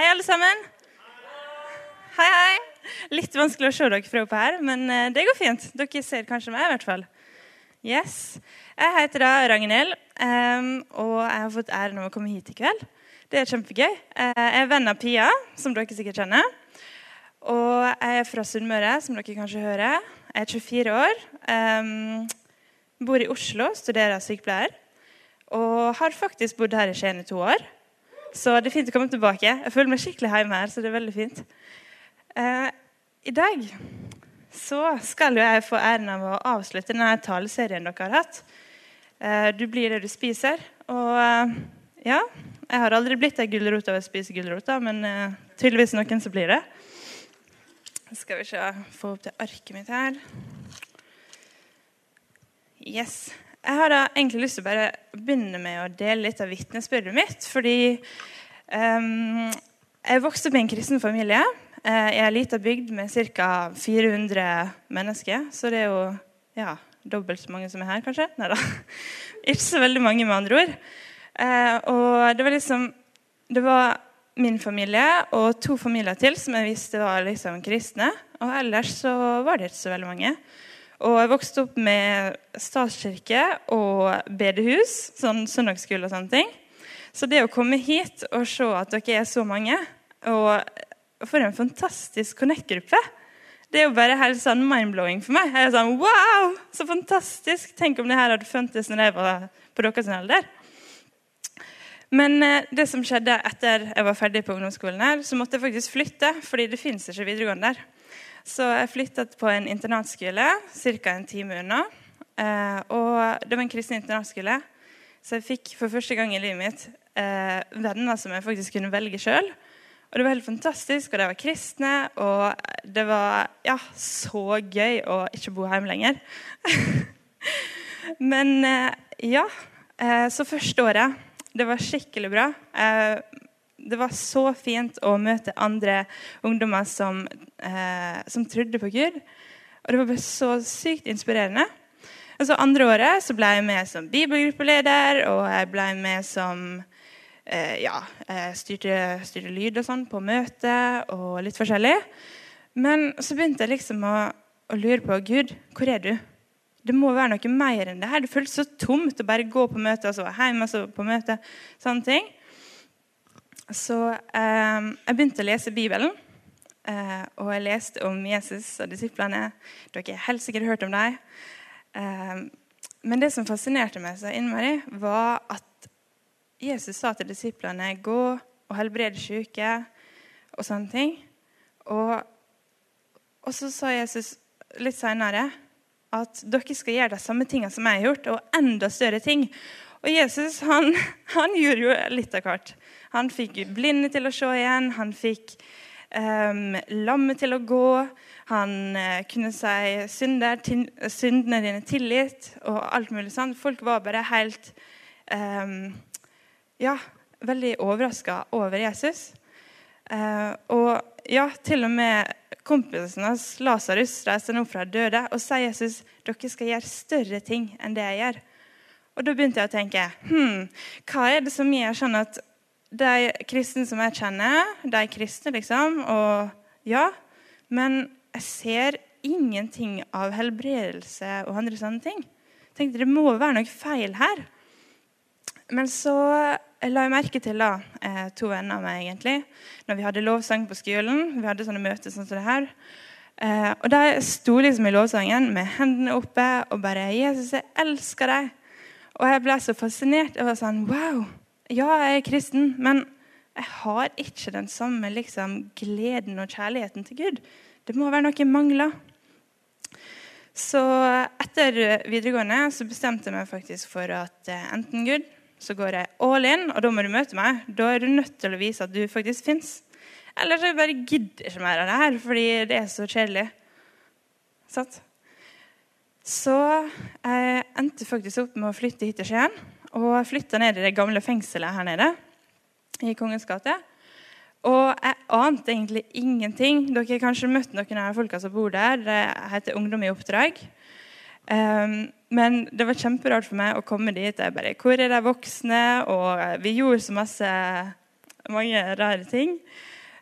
Hei, alle sammen. Hei, hei. Litt vanskelig å se dere fra oppe her, men eh, det går fint. Dere ser kanskje meg, i hvert fall. Yes. Jeg heter da Ragnhild, um, og jeg har fått æren av å komme hit i kveld. Det er kjempegøy. Eh, jeg er venn av Pia, som dere sikkert kjenner. Og jeg er fra Sunnmøre, som dere kanskje hører. Jeg er 24 år. Um, bor i Oslo, studerer sykepleier. Og har faktisk bodd her i Skien i to år. Så det er fint å komme tilbake. Jeg føler meg skikkelig hjemme her. så det er veldig fint. Eh, I dag så skal jo jeg få æren av å avslutte denne taleserien dere har hatt. Eh, du blir det du spiser. Og eh, ja, jeg har aldri blitt ei gulrot av å spise gulrota, men eh, tydeligvis noen som blir det. Skal vi se Få opp det arket mitt her. Yes. Jeg har da egentlig lyst til å bare begynne med å dele litt av vitnesbyrdet mitt. Fordi um, jeg vokste opp i en kristen familie. Uh, I ei lita bygd med ca. 400 mennesker. Så det er jo ja, dobbelt så mange som er her, kanskje. Neida. Ikke så veldig mange, med andre ord. Uh, og det var liksom Det var min familie og to familier til som jeg visste var liksom kristne. Og ellers så var det ikke så veldig mange. Og jeg vokste opp med statskirke og bedehus, sånn søndagsskole og sånne ting. Så det å komme hit og se at dere er så mange, og for en fantastisk Connect-gruppe Det er jo bare helt sånn mind-blowing for meg. Jeg er sånn, wow, Så fantastisk! Tenk om det her hadde funtes når jeg var på deres alder. Men eh, det som skjedde etter jeg var ferdig på ungdomsskolen, her, så måtte jeg faktisk flytte, fordi det fins ikke videregående der. Så jeg flyttet på en internatskole ca. en time unna. Eh, og det var en kristen internatskole, så jeg fikk for første gang i livet mitt eh, venner som jeg faktisk kunne velge sjøl. Og det var helt fantastisk, og de var kristne, og det var ja, så gøy å ikke bo hjemme lenger. Men eh, ja. Så første året Det var skikkelig bra. Eh, det var så fint å møte andre ungdommer som, eh, som trodde på Gud. Og det var bare så sykt inspirerende. Og så Andre året så ble jeg med som bibelgruppeleder, og jeg ble med som eh, ja, styrte, styrte, lyd og sånn på møte og litt forskjellig. Men så begynte jeg liksom å, å lure på Gud, hvor er du? Det må være noe mer enn det her. Det føltes så tomt å bare gå på møte og så hjemme og så på møte. sånne ting. Så eh, jeg begynte å lese Bibelen. Eh, og jeg leste om Jesus og disiplene. Dere har helt sikkert hørt om dem. Eh, men det som fascinerte meg så innmari, var at Jesus sa til disiplene gå og helbrede syke og sånne ting. Og, og så sa Jesus litt seinere at dere skal gjøre de samme tingene som jeg har gjort, og enda større ting. Og Jesus han, han gjorde jo litt av hvert. Han fikk blinde til å se igjen. Han fikk um, lamme til å gå. Han uh, kunne si synder, syndene dine tilgitt og alt mulig sånt. Folk var bare helt um, ja, veldig overraska over Jesus. Uh, og ja, til og med kompisen hans, Lasarus, reiser nå fra døde og sier Jesus dere skal gjøre større ting enn det jeg gjør. Og Da begynte jeg å tenke hm, hva er det som gjør sånn at de kristne som jeg kjenner, de er kristne, liksom. Og ja, men jeg ser ingenting av helbredelse og andre sånne ting. Jeg tenkte det må være noe feil her. Men så la jeg merke til da, eh, to venner av meg egentlig, når vi hadde lovsang på skolen. Vi hadde sånne møter sånn som det her. Eh, og de sto liksom i lovsangen med hendene oppe og bare 'Jesus, jeg elsker deg'. Og jeg ble så fascinert. Jeg var sånn Wow! Ja, jeg er kristen, men jeg har ikke den samme liksom, gleden og kjærligheten til Gud. Det må være noe mangler. Så etter videregående så bestemte jeg meg faktisk for at eh, enten Gud, så går jeg all in, og da må du møte meg. Da er du nødt til å vise at du faktisk fins. Eller så bare gidder jeg ikke mer av det her, fordi det er så kjedelig. Sånn. Så jeg endte faktisk opp med å flytte hit til Skien og flytta ned i det gamle fengselet her nede i Kongens gate. Og jeg ante egentlig ingenting. Dere har kanskje møtt noen av folka som bor der. Det heter Ungdom i oppdrag. Um, men det var kjemperart for meg å komme dit. Jeg bare, Hvor er de voksne? Og vi gjorde så masse mange rare ting.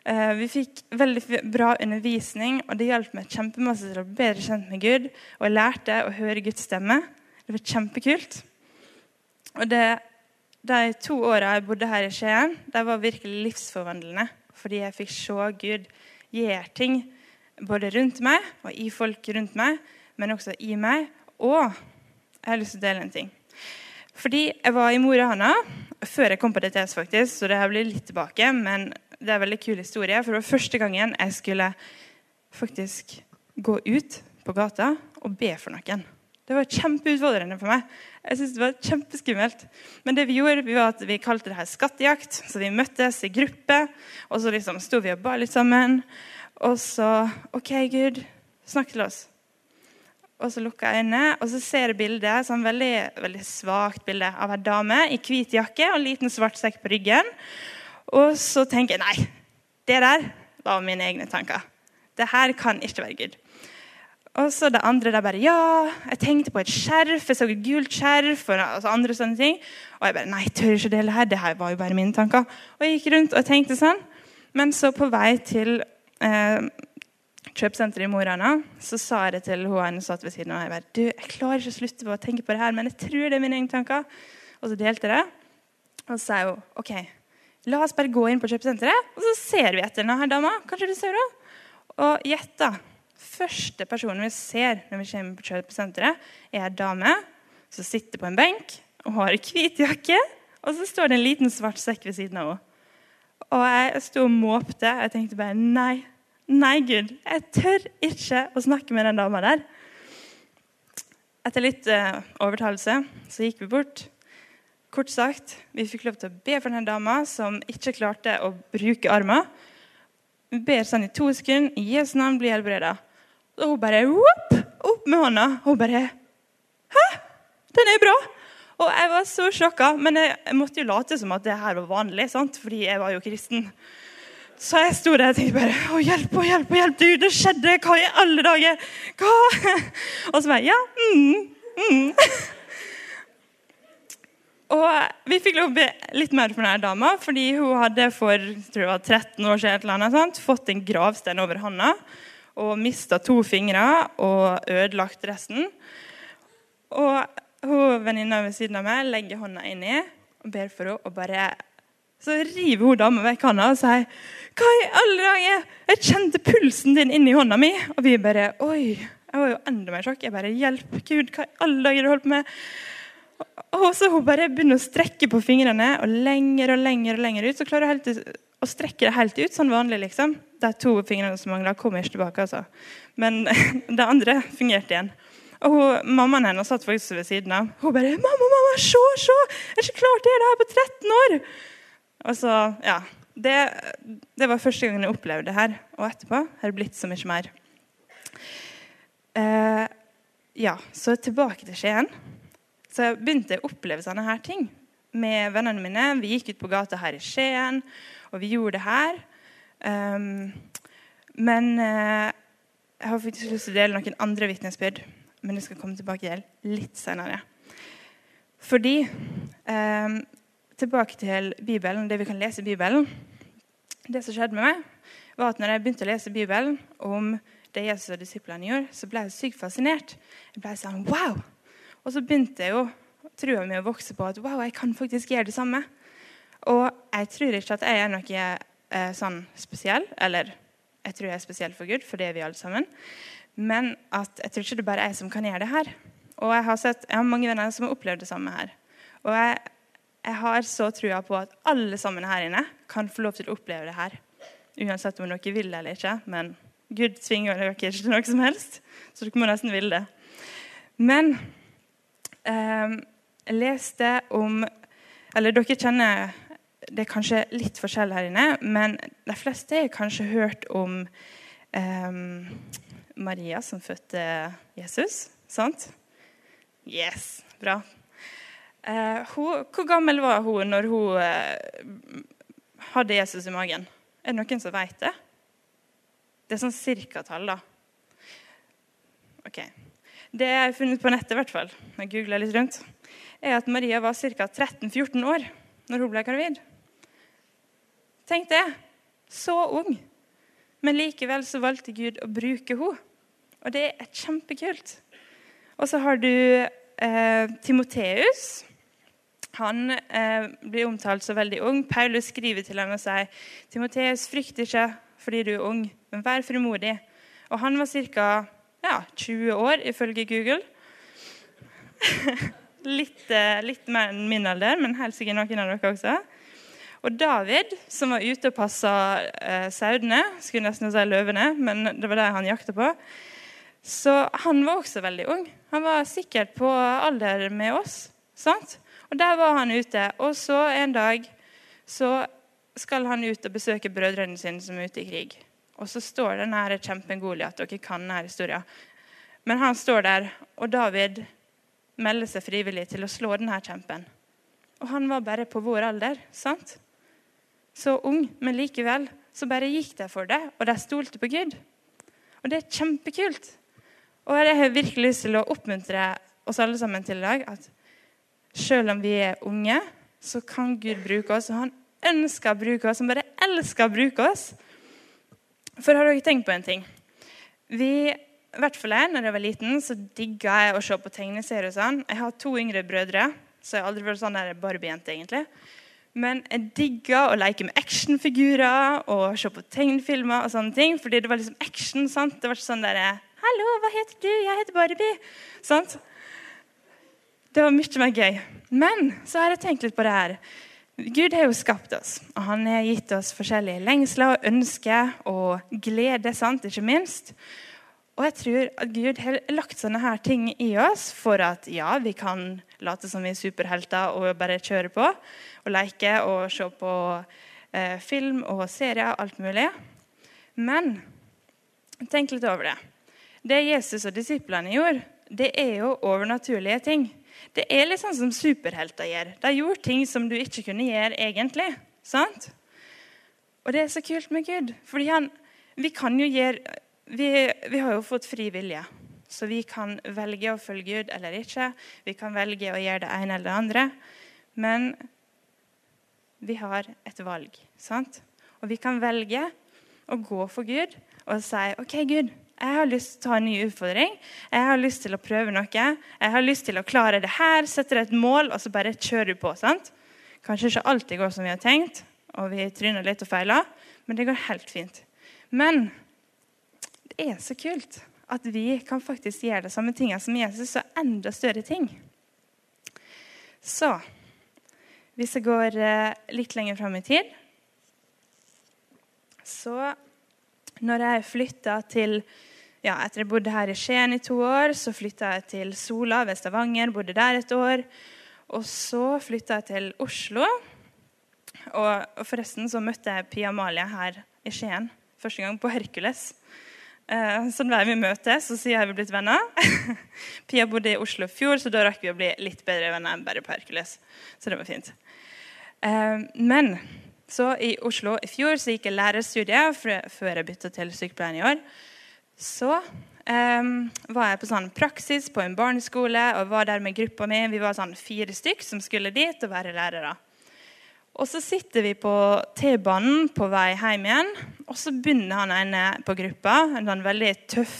Uh, vi fikk veldig bra undervisning, og det hjalp meg kjempemasse til å bli bedre kjent med Gud. Og jeg lærte å høre Guds stemme. Det var kjempekult. Og det, De to åra jeg bodde her i Skien, de var virkelig livsforvandlende. Fordi jeg fikk se Gud gjøre ting både rundt meg og i folk rundt meg, men også i meg. Og jeg har lyst til å dele en ting. Fordi jeg var i mora Hanna før jeg kom på DTS, faktisk, så det her blir litt tilbake. Men det er en veldig kul historie, for det var første gangen jeg skulle faktisk gå ut på gata og be for noen. Det var kjempeutfordrende for meg. Jeg synes det var kjempeskummelt. Men det vi gjorde, vi var at vi kalte det her skattejakt. Så vi møttes i gruppe, og så liksom sto vi og ba litt sammen. Og så OK, Gud, snakk til oss. Og så lukker jeg øynene, og så ser jeg bildet, sånn veldig, veldig svakt bilde av ei dame i hvit jakke og en liten svart sekk på ryggen. Og så tenker jeg nei, det der var mine egne tanker. Det her kan ikke være Gud. Og så det andre der bare Ja, jeg tenkte på et skjerf. Jeg så et gult skjerf. og altså andre sånne ting. Og jeg bare Nei, jeg tør ikke dele her. Det her var jo bare mine tanker. Og jeg gikk rundt og tenkte sånn. Men så på vei til eh, kjøpesenteret i Mo så sa jeg det til hun som satt ved siden av. Jeg bare, du, jeg klarer ikke å slutte på å tenke på det her, men jeg tror det er mine egne tanker. Og så delte jeg det. Og så sa hun OK, La oss bare gå inn på kjøpesenteret, og så ser vi etter denne dama. Kanskje du ser henne? Og gjett, da. Første personen vi ser når vi kommer på kjøpesenteret, er ei dame som sitter på en benk og har hvit jakke. Og så står det en liten svart sekk ved siden av henne. Og jeg sto og måpte. Jeg tenkte bare nei, nei, Gud. Jeg tør ikke å snakke med den dama der. Etter litt uh, overtalelse så gikk vi bort Kort sagt, vi fikk lov til å be for denne dama som ikke klarte å bruke armen. Vi ber sånn i to sekunder. I Jesu navn bli helbreda. Og hun bare whoop, opp med hånda. Hun bare Hæ? Den er bra! Og jeg var så sjokka, men jeg, måtte jo late som at det her var vanlig, sant? fordi jeg var jo kristen. Så jeg sto der og tenkte bare Å, hjelp, å, hjelp, å, hjelp! Du, det skjedde! Hva i alle dager? Hva? Og så bare Ja. Mm, mm. Og vi fikk lov å be litt mer for denne dama, fordi hun hadde for tror jeg var 13 år siden eller annet, fått en gravstein over hånda og mista to fingre og ødelagt resten. Og hun venninna ved siden av meg legger hånda inni og ber for henne. og bare... Så river hun dama vekk hånda og sier Hva i alle dager? Jeg kjente pulsen din inni hånda mi. Og vi bare Oi. Jeg var jo enda mer sjokk. Jeg bare Hjelp, Gud, hva i alle dager du holdt på med? Og så hun bare begynner å strekke på fingrene og lenger og lenger og lenger ut. Så klarer hun å strekke det helt ut, sånn vanlig. liksom. De to fingrene som mangla, kom ikke tilbake. altså. Men det andre fungerte igjen. Og hun, Mammaen hennes satt faktisk ved siden av. Hun bare 'Mamma, mamma, se, se! Jeg er ikke klar til det her på 13 år!' Og så, ja, det, det, var første gangen jeg opplevde det her. Og etterpå har det blitt så mye mer. Eh, ja, så tilbake til Skien. Så jeg begynte å oppleve sånne her ting med vennene mine. Vi gikk ut på gata her i Skien, og vi gjorde det her. Um, men uh, jeg har faktisk lyst til å dele noen andre vitnesbyrd, men det skal komme tilbake til litt senere. Fordi um, Tilbake til Bibelen, det vi kan lese i Bibelen. Det som skjedde med meg, var at når jeg begynte å lese Bibelen om det Jesus og disiplene gjorde, så ble jeg sykt fascinert. Jeg ble sånn Wow! Og så begynte jeg jo trua mi å vokse på at wow, jeg kan faktisk gjøre det samme. Og jeg tror ikke at jeg er noe eh, sånn spesiell. Eller jeg tror jeg er spesiell for Gud, for det er vi alle sammen. Men at jeg tror ikke det bare er jeg som kan gjøre det her. Og jeg har, sett, jeg har mange venner som har opplevd det samme her. Og jeg, jeg har så trua på at alle sammen her inne kan få lov til å oppleve det her. Uansett om dere vil eller ikke. Men Gud tvinger dere ikke til noe som helst, så dere må nesten ville det. Men eh, jeg leste om Eller dere kjenner Det er kanskje litt forskjell her inne, men de fleste har kanskje hørt om um, Maria som fødte Jesus. Sant? Yes, bra. Uh, hun, hvor gammel var hun når hun uh, hadde Jesus i magen? Er det noen som vet det? Det er sånn cirka-tall, da. Ok. Det jeg har funnet på nettet, i hvert fall, jeg googla litt rundt, er at Maria var ca. 13-14 år når hun ble gravid. Tenk det. Så ung. Men likevel så valgte Gud å bruke henne. Og det er kjempekult. Og så har du eh, Timoteus. Han eh, blir omtalt så veldig ung. Paulus skriver til ham og sier Timoteus, frykt ikke fordi du er ung, men vær frimodig. Og han var ca. Ja, 20 år, ifølge Google. litt, eh, litt, mer enn min alder, men helt sikkert noen av dere også. Og David, som var ute og passa eh, sauene, skulle nesten si løvene, men det var det han jakta på, så han var også veldig ung. Han var sikkert på alder med oss. sant? Og Der var han ute. Og så en dag så skal han ut og besøke brødrene sine som er ute i krig. Og så står den her kjempen Goliat. Dere kan denne historien. Men han står der, og David melder seg frivillig til å slå denne kjempen. Og han var bare på vår alder. sant? Så ung, men likevel så bare gikk de for det, og de stolte på Gud. Og det er kjempekult. Og jeg har virkelig lyst til å oppmuntre oss alle sammen til i dag at selv om vi er unge, så kan Gud bruke oss. Og han ønsker å bruke oss. Han bare elsker å bruke oss. For har dere tenkt på en ting? Vi, i hvert fall jeg, når jeg var liten, så digga jeg å se på tegneserier. og sånn. Jeg har to yngre brødre, så jeg har aldri vært sånn Barbie-jente. egentlig. Men jeg digga å leke med actionfigurer og se på tegnefilmer. og sånne ting, Fordi det var liksom action. sant? Det var ikke sånn der, 'Hallo, hva heter du?' 'Jeg heter Barbie.' Sant? Det var mye mer gøy. Men så har jeg tenkt litt på det her. Gud har jo skapt oss, og han har gitt oss forskjellige lengsler og ønsker og glede, sant, ikke minst. Og jeg tror at Gud har lagt sånne her ting i oss for at ja, vi kan late som vi er superhelter og bare kjøre på og leke og se på eh, film og serier, alt mulig. Men tenk litt over det. Det Jesus og disiplene gjorde, det er jo overnaturlige ting. Det er litt sånn som superhelter gjør. De gjorde ting som du ikke kunne gjøre egentlig. sant? Og det er så kult med Gud. fordi han, vi kan jo gjøre vi, vi har jo fått fri vilje. Så vi kan velge å følge Gud eller ikke. Vi kan velge å gjøre det ene eller det andre. Men vi har et valg. sant? Og vi kan velge å gå for Gud og si OK, Gud, jeg har lyst til å ta en ny utfordring. Jeg har lyst til å prøve noe. Jeg har lyst til å klare det her. Setter et mål, og så bare kjører du på. sant? Kanskje ikke alltid går som vi har tenkt, og vi tryner litt og feiler, men det går helt fint. Men det er så kult at vi kan faktisk gjøre det samme tingene som Jesus, og enda større ting. Så hvis jeg går eh, litt lenger fram i tid Så når jeg flytta til ja, Etter jeg bodde her i Skien i to år, så flytta jeg til Sola ved Stavanger. Bodde der et år. Og så flytta jeg til Oslo. Og, og forresten så møtte jeg Pia Amalie her i Skien første gang på Hercules. Eh, så hver vi møtes, så sier vi blitt venner. Pia bodde i Oslo i fjor, så da rakk vi å bli litt bedre venner enn bare på Hercules. Så det var fint. Eh, men så i Oslo i fjor så gikk jeg lærerstudiet før jeg bytta til sykepleien i år. Så um, var jeg på sånn praksis på en barneskole og var der med gruppa mi. Vi var sånn fire stykk som skulle dit og være lærere. Og så sitter vi på T-banen på vei hjem igjen, og så begynner han ene på gruppa, en sånn veldig tøff,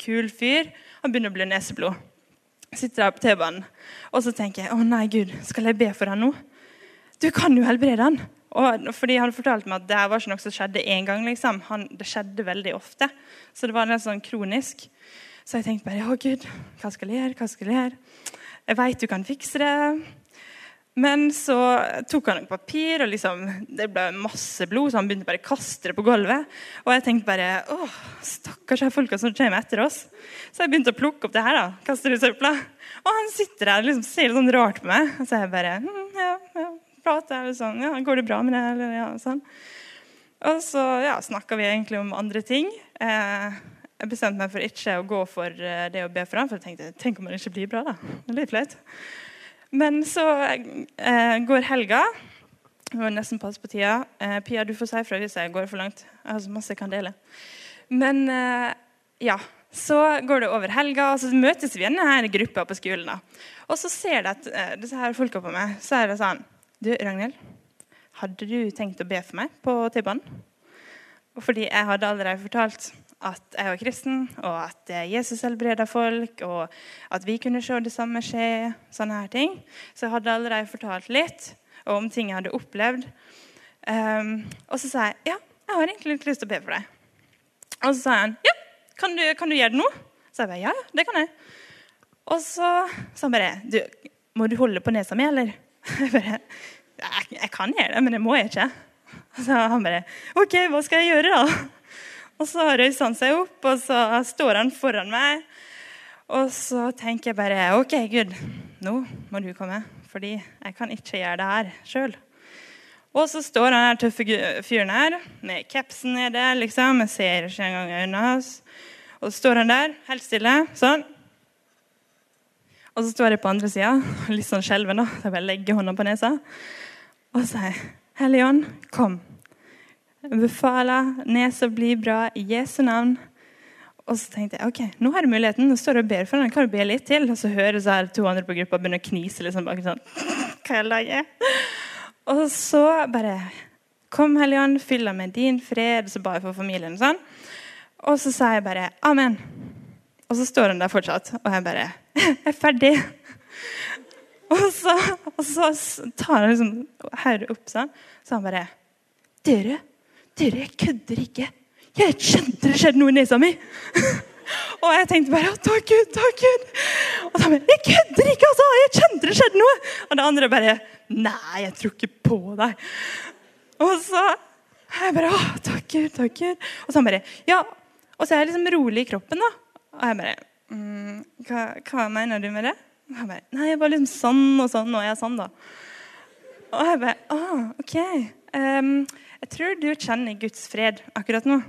kul fyr, han begynner å bli neseblod. Sitter der på T-banen. Og så tenker jeg å nei, Gud, skal jeg be for han nå? Du kan jo helbrede han. Og fordi Han fortalte meg at det var ikke noe som skjedde én gang. liksom. Han, det skjedde veldig ofte. Så det var litt sånn kronisk. Så jeg tenkte bare å Gud, hva skal jeg gjøre? Hva skal jeg gjøre? Jeg veit du kan fikse det. Men så tok han noe papir, og liksom, det ble masse blod, så han begynte bare å kaste det på gulvet. Og jeg tenkte bare åh, stakkars de folka som kommer etter oss. Så jeg begynte å plukke opp det her. da, kaste det i søpla. Og han sitter der og liksom ser litt sånn rart på meg. Og så er jeg bare hm, ja, ja, prater eller sånn, ja, 'Går det bra med det?' Eller, ja, sånn. Og så ja, snakka vi egentlig om andre ting. Eh, jeg bestemte meg for ikke å gå for eh, det å be for ham, for jeg tenkte tenk om det ikke blir bra. da. Det er litt flaut. Men så eh, går helga. Jeg må nesten passe på tida. Eh, Pia, du får si fra hvis jeg går for langt. Jeg har så masse jeg kan dele. Men eh, ja, så går det over helga, og så møtes vi i denne gruppa på skolen. da. Og så ser de at eh, disse her folka på meg. Så er det sånn Du, Ragnhild. hadde du tenkt å be for meg på T-banen? Fordi jeg hadde allerede fortalt at jeg var kristen, og at Jesus helbreda folk, og at vi kunne se det samme skje, sånne her ting. Så jeg hadde allerede fortalt litt om ting jeg hadde opplevd. Um, og så sa jeg ja, jeg har egentlig litt lyst til å be for deg. Og så sa han ja, kan du, kan du gjøre det nå? Så jeg bare ja, det kan jeg. Og så sa han bare du, må du holde på nesa mi, eller? Jeg bare jeg, jeg kan gjøre det, men det må jeg ikke. Så han bare OK, hva skal jeg gjøre, da? Og så røyser han seg opp, og så står han foran meg. Og så tenker jeg bare OK, Gud, nå må du komme. Fordi jeg kan ikke gjøre det her sjøl. Og så står han her tøffe fyren her med capsen nede. liksom. Jeg ser ikke engang øynene hans. Og så står han der, helt stille, sånn. Og så står jeg på andre sida, litt sånn skjelven, da. Så jeg bare legger hånda på nesa. Og sier Hellige Ånd, kom. Jeg befaler nesa bli bra i Jesu navn. Og så tenkte jeg ok, nå har du muligheten. Nå står du og ber for den. Kan du be litt til? Og så hører så her to andre på gruppa begynne å knise liksom bak sånn. Hva er det Og så bare Kom, Hellige Ånd, fyll deg med din fred. Og så ba jeg for familien. sånn. Og så sa jeg bare amen. Og så står han der fortsatt, og jeg bare Jeg er ferdig. Og så, og så tar han liksom hodet opp sånn. Så han bare Dere, dere, kødder ikke. Jeg kjente det skjedde noe i nesa mi. Og jeg tenkte bare takk Gud, takk Gud. Og da bare Jeg kødder ikke, altså! Jeg kjente det skjedde noe. Og det andre bare Nei, jeg tror ikke på deg. Og så jeg bare Å, takk Gud, takk Gud. Og så han bare Ja. Og så er jeg liksom rolig i kroppen, da. Og jeg bare mm, hva, hva mener du med det? Og jeg bare, Nei, jeg var liksom sånn og sånn, og jeg er sånn, da. Og jeg bare ah, OK. Um, jeg tror du kjenner Guds fred akkurat nå.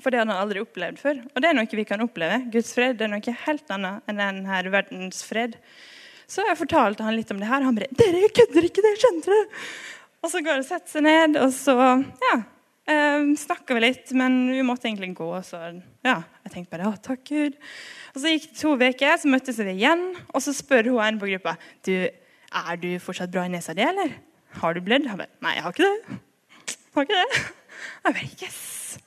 For det hadde han aldri opplevd før. Og det er noe vi kan oppleve. Guds fred det er noe helt annet enn denne verdens fred. Så jeg fortalte han litt om det her. Han bare 'Dere kødder ikke, det skjønner du!' Og så går han og setter seg ned, og så ja, eh, snakka vi litt. Men vi måtte egentlig gå. Så ja, jeg tenkte bare 'Å, takk Gud'. Og Så gikk det to uker, så møttes vi igjen, og så spør hun en på gruppa du, er du fortsatt bra i nesa di, eller? Har du blødd? Han bare Nei, jeg har ikke det. Det. Jeg bare, yes.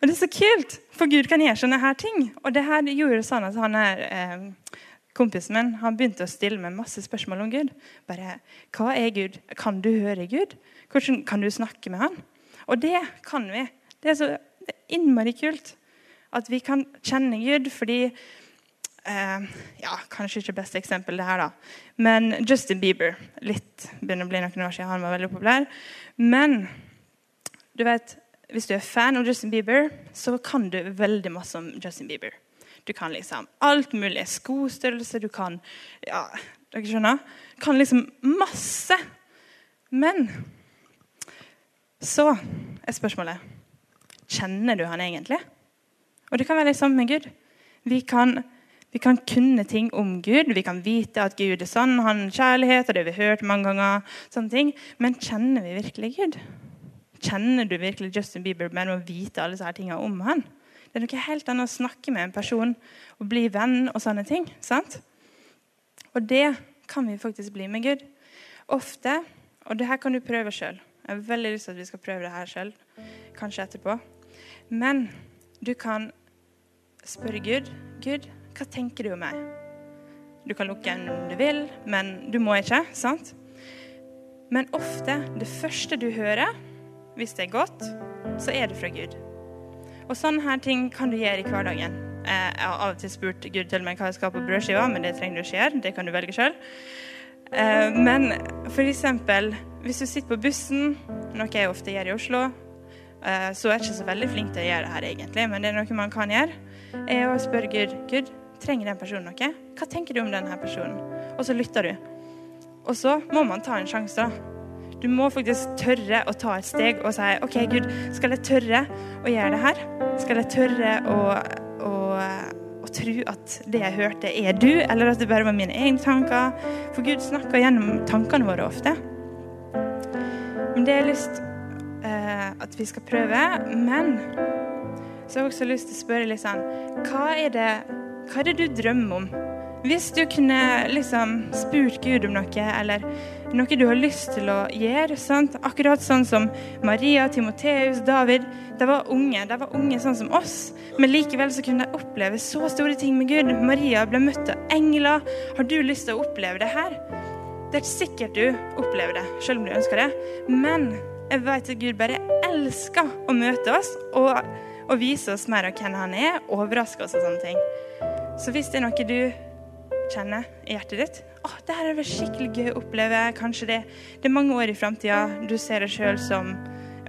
Og det er så kult, for Gud kan gjøre sånne her ting. Og det her gjorde sånn at han er eh, Kompisen min han begynte å stille meg masse spørsmål om Gud. Bare, Hva er Gud? Kan du høre Gud? Hvordan kan du snakke med han? Og det kan vi. Det er så det er innmari kult at vi kan kjenne Gud fordi eh, ja, Kanskje ikke beste eksempel, det her, da. Men Justin Bieber litt, begynner å bli noen år siden han var veldig populær. Men du vet, hvis du er fan av Justin Bieber, så kan du veldig masse om Justin Bieber. Du kan liksom alt mulig. Skostørrelse, du kan ja, dere skjønner? Du kan liksom masse. Men så er spørsmålet Kjenner du han egentlig? Og det kan være det samme med Gud. Vi kan, vi kan, kunne ting om Gud. Vi kan vite at Gud er sånn, han er kjærlighet, og det har vi hørt mange ganger. sånne ting. Men kjenner vi virkelig Gud? Kjenner du virkelig Justin Bieber med å vite alle disse tingene om han? Det er noe helt annet å snakke med en person og bli venn og sånne ting. sant? Og det kan vi faktisk bli med Gud. Ofte, og det her kan du prøve sjøl. Jeg har veldig lyst til at vi skal prøve det her sjøl, kanskje etterpå. Men du kan spørre Gud Gud, hva tenker du om meg? Du kan lukke øynene om du vil, men du må ikke. sant? Men ofte, det første du hører, hvis det er godt, så er det fra Gud. Og sånne her ting kan du gjøre i hverdagen. Eh, jeg har av og til spurt Gud til meg hva jeg skal ha på brødskiva, men det trenger du ikke gjøre. Det kan du velge sjøl. Eh, men f.eks. hvis du sitter på bussen, noe jeg ofte gjør i Oslo, Eh, så er jeg ikke så veldig flink til å gjøre det her, egentlig, men det er noe man kan gjøre. er å spørre Gud Gud, trenger den personen noe. Hva tenker du om denne personen? Og så lytter du. Og så må man ta en sjanse. Du må faktisk tørre å ta et steg og si OK, Gud, skal jeg tørre å gjøre det her? Skal jeg tørre å, å, å tro at det jeg hørte, er du, eller at det bare var mine egne tanker? For Gud snakker gjennom tankene våre ofte. Men det jeg har lyst eh, at vi skal prøve. Men så har jeg også lyst til å spørre litt sånn hva er, det, hva er det du drømmer om Hvis du kunne liksom spurt Gud om noe, eller noe du har lyst til å gjøre, sant? akkurat sånn som Maria, Timoteus, David De var unge, de var unge sånn som oss, men likevel så kunne de oppleve så store ting med Gud. Maria ble møtt av engler. Har du lyst til å oppleve det her? Det er ikke sikkert du opplever det, selv om du ønsker det. Men jeg vet at Gud bare elsker å møte oss og, og vise oss mer av hvem han er, overraske oss og sånne ting. Så hvis det er noe du kjenner i hjertet ditt Å, det her er vel skikkelig gøy å oppleve. Kanskje det, det er mange år i framtida. Du ser deg sjøl som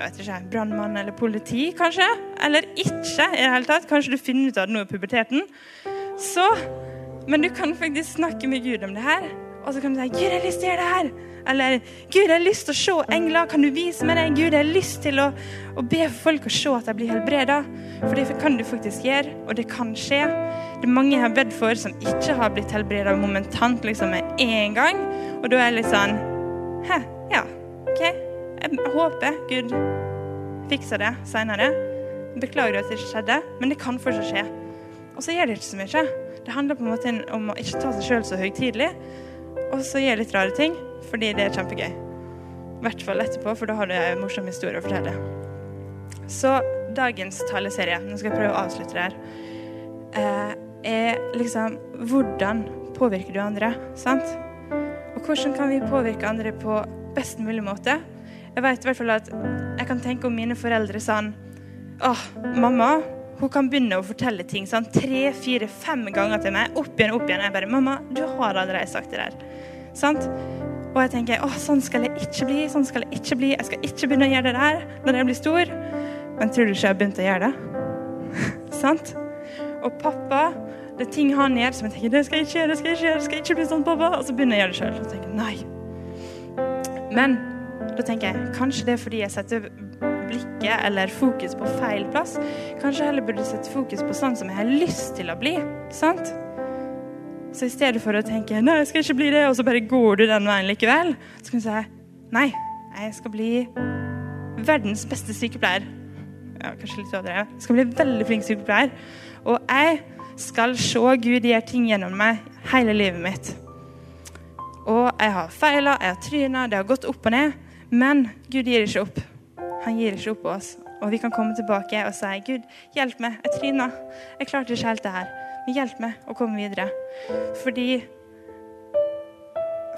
jeg vet ikke, brannmann eller politi, kanskje. Eller ikke i det hele tatt. Kanskje du finner ut av det nå i puberteten. Så Men du kan faktisk snakke med Gud om det her. Og så kan du si 'Gud, jeg har lyst til å gjøre det her'. Eller 'Gud, jeg har lyst til å se engler. Kan du vise meg det?' 'Gud, jeg har lyst til å, å be folk å se at de blir helbreda'. For det kan du faktisk gjøre, og det kan skje. Det er mange jeg har bedt for som ikke har blitt helbreda momentant, liksom med en gang. Og da er jeg litt sånn Hæ, ja, OK. Jeg håper Gud fikser det seinere. Beklager at det ikke skjedde, men det kan fortsatt skje. Og så gjør det ikke så mye. Det handler på en måte om å ikke ta seg sjøl så høytidelig. Og så gjør litt rare ting, fordi det er kjempegøy. I hvert fall etterpå, for da har du en morsom historie å fortelle. Så dagens taleserie, nå skal jeg prøve å avslutte det her, er liksom hvordan påvirker du andre? sant? Og hvordan kan vi påvirke andre på best mulig måte? Jeg vet i hvert fall at jeg kan tenke om mine foreldre sånn Åh, mamma hun kan begynne å fortelle ting sånn tre, fire, fem ganger til meg. Opp igjen, opp igjen. Jeg bare 'Mamma, du har allerede sagt det der.' Sant? Og jeg tenker 'Å, sånn skal jeg ikke bli. Sånn skal jeg ikke bli. Jeg skal ikke begynne å gjøre det der når jeg blir stor.' Men tror du ikke jeg har begynt å gjøre det? Sant? Og pappa det er ting han gjør som jeg tenker 'Det skal jeg ikke gjøre. Det skal jeg ikke gjøre. Det skal jeg ikke bli sånn, pappa.' Og så begynner jeg å gjøre det sjøl. Og tenker nei. Men da tenker jeg kanskje det er fordi jeg setter blikket eller fokus på feil plass. Kanskje heller burde sette fokus på sånn som jeg har lyst til å bli. Sant? Så i stedet for å tenke 'nei, jeg skal ikke bli det', og så bare går du den veien likevel, så kan du si 'nei, jeg skal bli verdens beste sykepleier'. Ja, kanskje litt overdrevet. Jeg skal bli veldig flink sykepleier. Og jeg skal se Gud gjøre ting gjennom meg hele livet mitt. Og jeg har feila, jeg har tryna, det har gått opp og ned. Men Gud gir ikke opp. Han gir ikke opp på oss. Og vi kan komme tilbake og si, 'Gud, hjelp meg. Jeg tryna. Jeg klarte ikke helt det her. Men hjelp meg å komme videre.' Fordi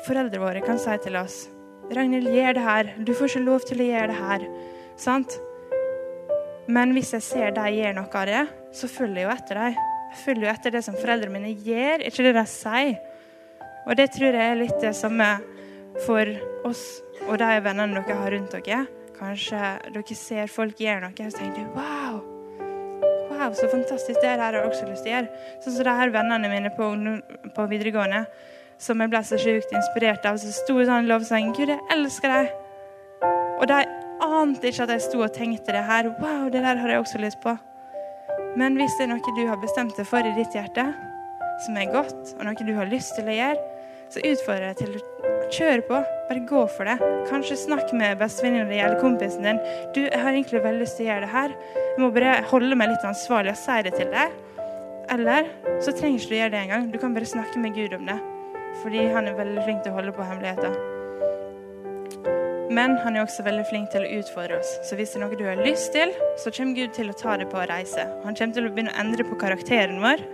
foreldrene våre kan si til oss, 'Ragnhild, gjør det her. Du får ikke lov til å gjøre det her.' Sant? Men hvis jeg ser de gjør noe av det, så følger jeg jo etter dem. Jeg følger jo etter det som foreldrene mine gjør, ikke det de sier. Og det tror jeg er litt det samme for oss og de vennene dere har rundt dere. Kanskje dere ser folk gjøre noe, og tenker wow, wow, så fantastisk. Det her har jeg også lyst til å gjøre. Sånn som de her vennene mine på, på videregående, som jeg ble så sjukt inspirert av. Så sto sånn lovsang Gud, jeg elsker deg. Og de ante ikke at jeg sto og tenkte det her. Wow, det der har jeg også lyst på. Men hvis det er noe du har bestemt deg for i ditt hjerte, som er godt, og noe du har lyst til å gjøre, så utfordrer jeg til å kjøre på. Bare gå for det. Kanskje snakk med bestevenninna di eller kompisen din. Du, jeg har egentlig veldig lyst til å gjøre det her. Jeg må bare holde meg litt ansvarlig og si det til deg. Eller så trenger ikke du gjøre det engang. Du kan bare snakke med Gud om det. Fordi han er veldig flink til å holde på hemmeligheter. Men han er også veldig flink til å utfordre oss. Så hvis det er noe du har lyst til, så kommer Gud til å ta det på å reise. Han kommer til å begynne å endre på karakteren vår.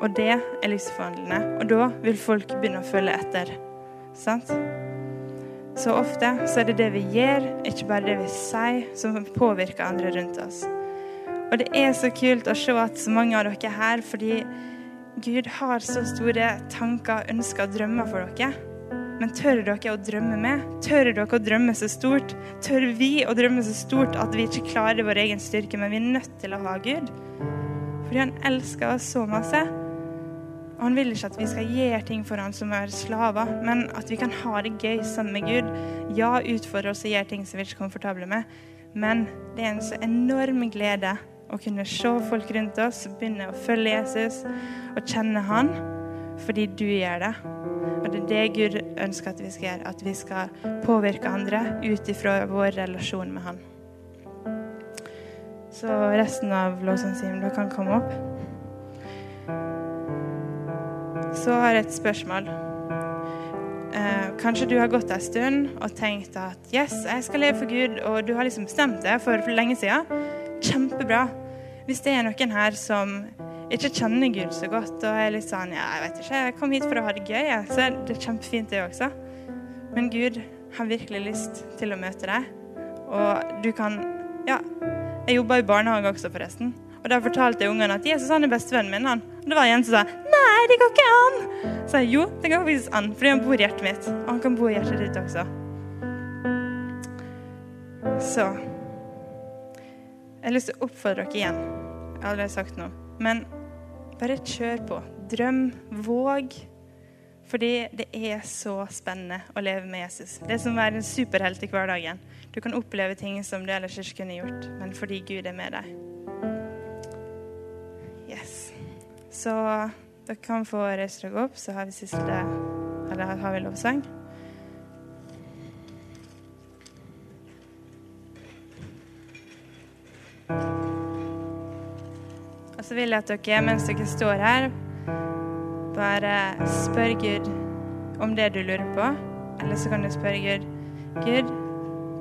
Og det er livsforvandlende. Og da vil folk begynne å følge etter. Sant? Så ofte så er det det vi gjør, ikke bare det vi sier, som påvirker andre rundt oss. Og det er så kult å se at så mange av dere er her fordi Gud har så store tanker, ønsker og drømmer for dere. Men tør dere å drømme med? Tør dere å drømme så stort? Tør vi å drømme så stort at vi ikke klarer vår egen styrke, men vi er nødt til å ha Gud? Fordi han elsker oss så masse. Han vil ikke at vi skal gjøre ting for han som er slaver, men at vi kan ha det gøy sammen med Gud. Ja, utfordre oss og gjøre ting som vi ikke er komfortable med, men det er en så enorm glede å kunne se folk rundt oss begynne å følge Jesus og kjenne han fordi du gjør det. Og det er det Gud ønsker at vi skal gjøre, at vi skal påvirke andre ut ifra vår relasjon med han. Så resten av lovsangstimen kan komme opp. Så har jeg et spørsmål. Eh, kanskje du har gått en stund og tenkt at yes, jeg skal leve for Gud, og du har liksom bestemt det for, lenge siden. Kjempebra. Hvis det er noen her som ikke kjenner Gud så godt og er litt sånn Ja, jeg vet ikke, jeg kom hit for å ha det gøy, så er det kjempefint, det også. Men Gud har virkelig lyst til å møte deg. Og du kan Ja, jeg jobber i barnehage også, forresten. Og da fortalte jeg ungene at Jesus han er bestevennen min. han. Og det var en som sa nei, det går ikke an. Så jeg jo, det går faktisk an, fordi han bor i hjertet mitt. Og han kan bo i hjertet ditt også. Så Jeg har lyst til å oppfordre dere igjen. Jeg har allerede sagt noe. Men bare kjør på. Drøm. Våg. Fordi det er så spennende å leve med Jesus. Det er som å være en superhelt i hverdagen. Du kan oppleve ting som du ellers ikke kunne gjort, men fordi Gud er med deg. Så dere kan få reise dere opp, så har vi siste Eller har vi lovsang? Og så vil jeg at dere, mens dere står her, bare spør Gud om det du lurer på. Eller så kan du spørre Gud Gud,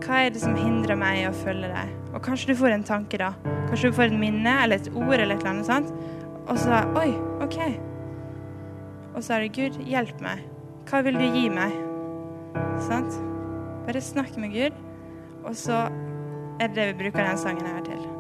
hva er det som hindrer meg i å følge deg? Og kanskje du får en tanke, da. Kanskje du får et minne eller et ord eller et eller annet sånt. Og så Oi, OK. Og så er det Gud, hjelp meg. Hva vil du gi meg? Sant? Bare snakk med Gud, og så er det det vi bruker den sangen her til.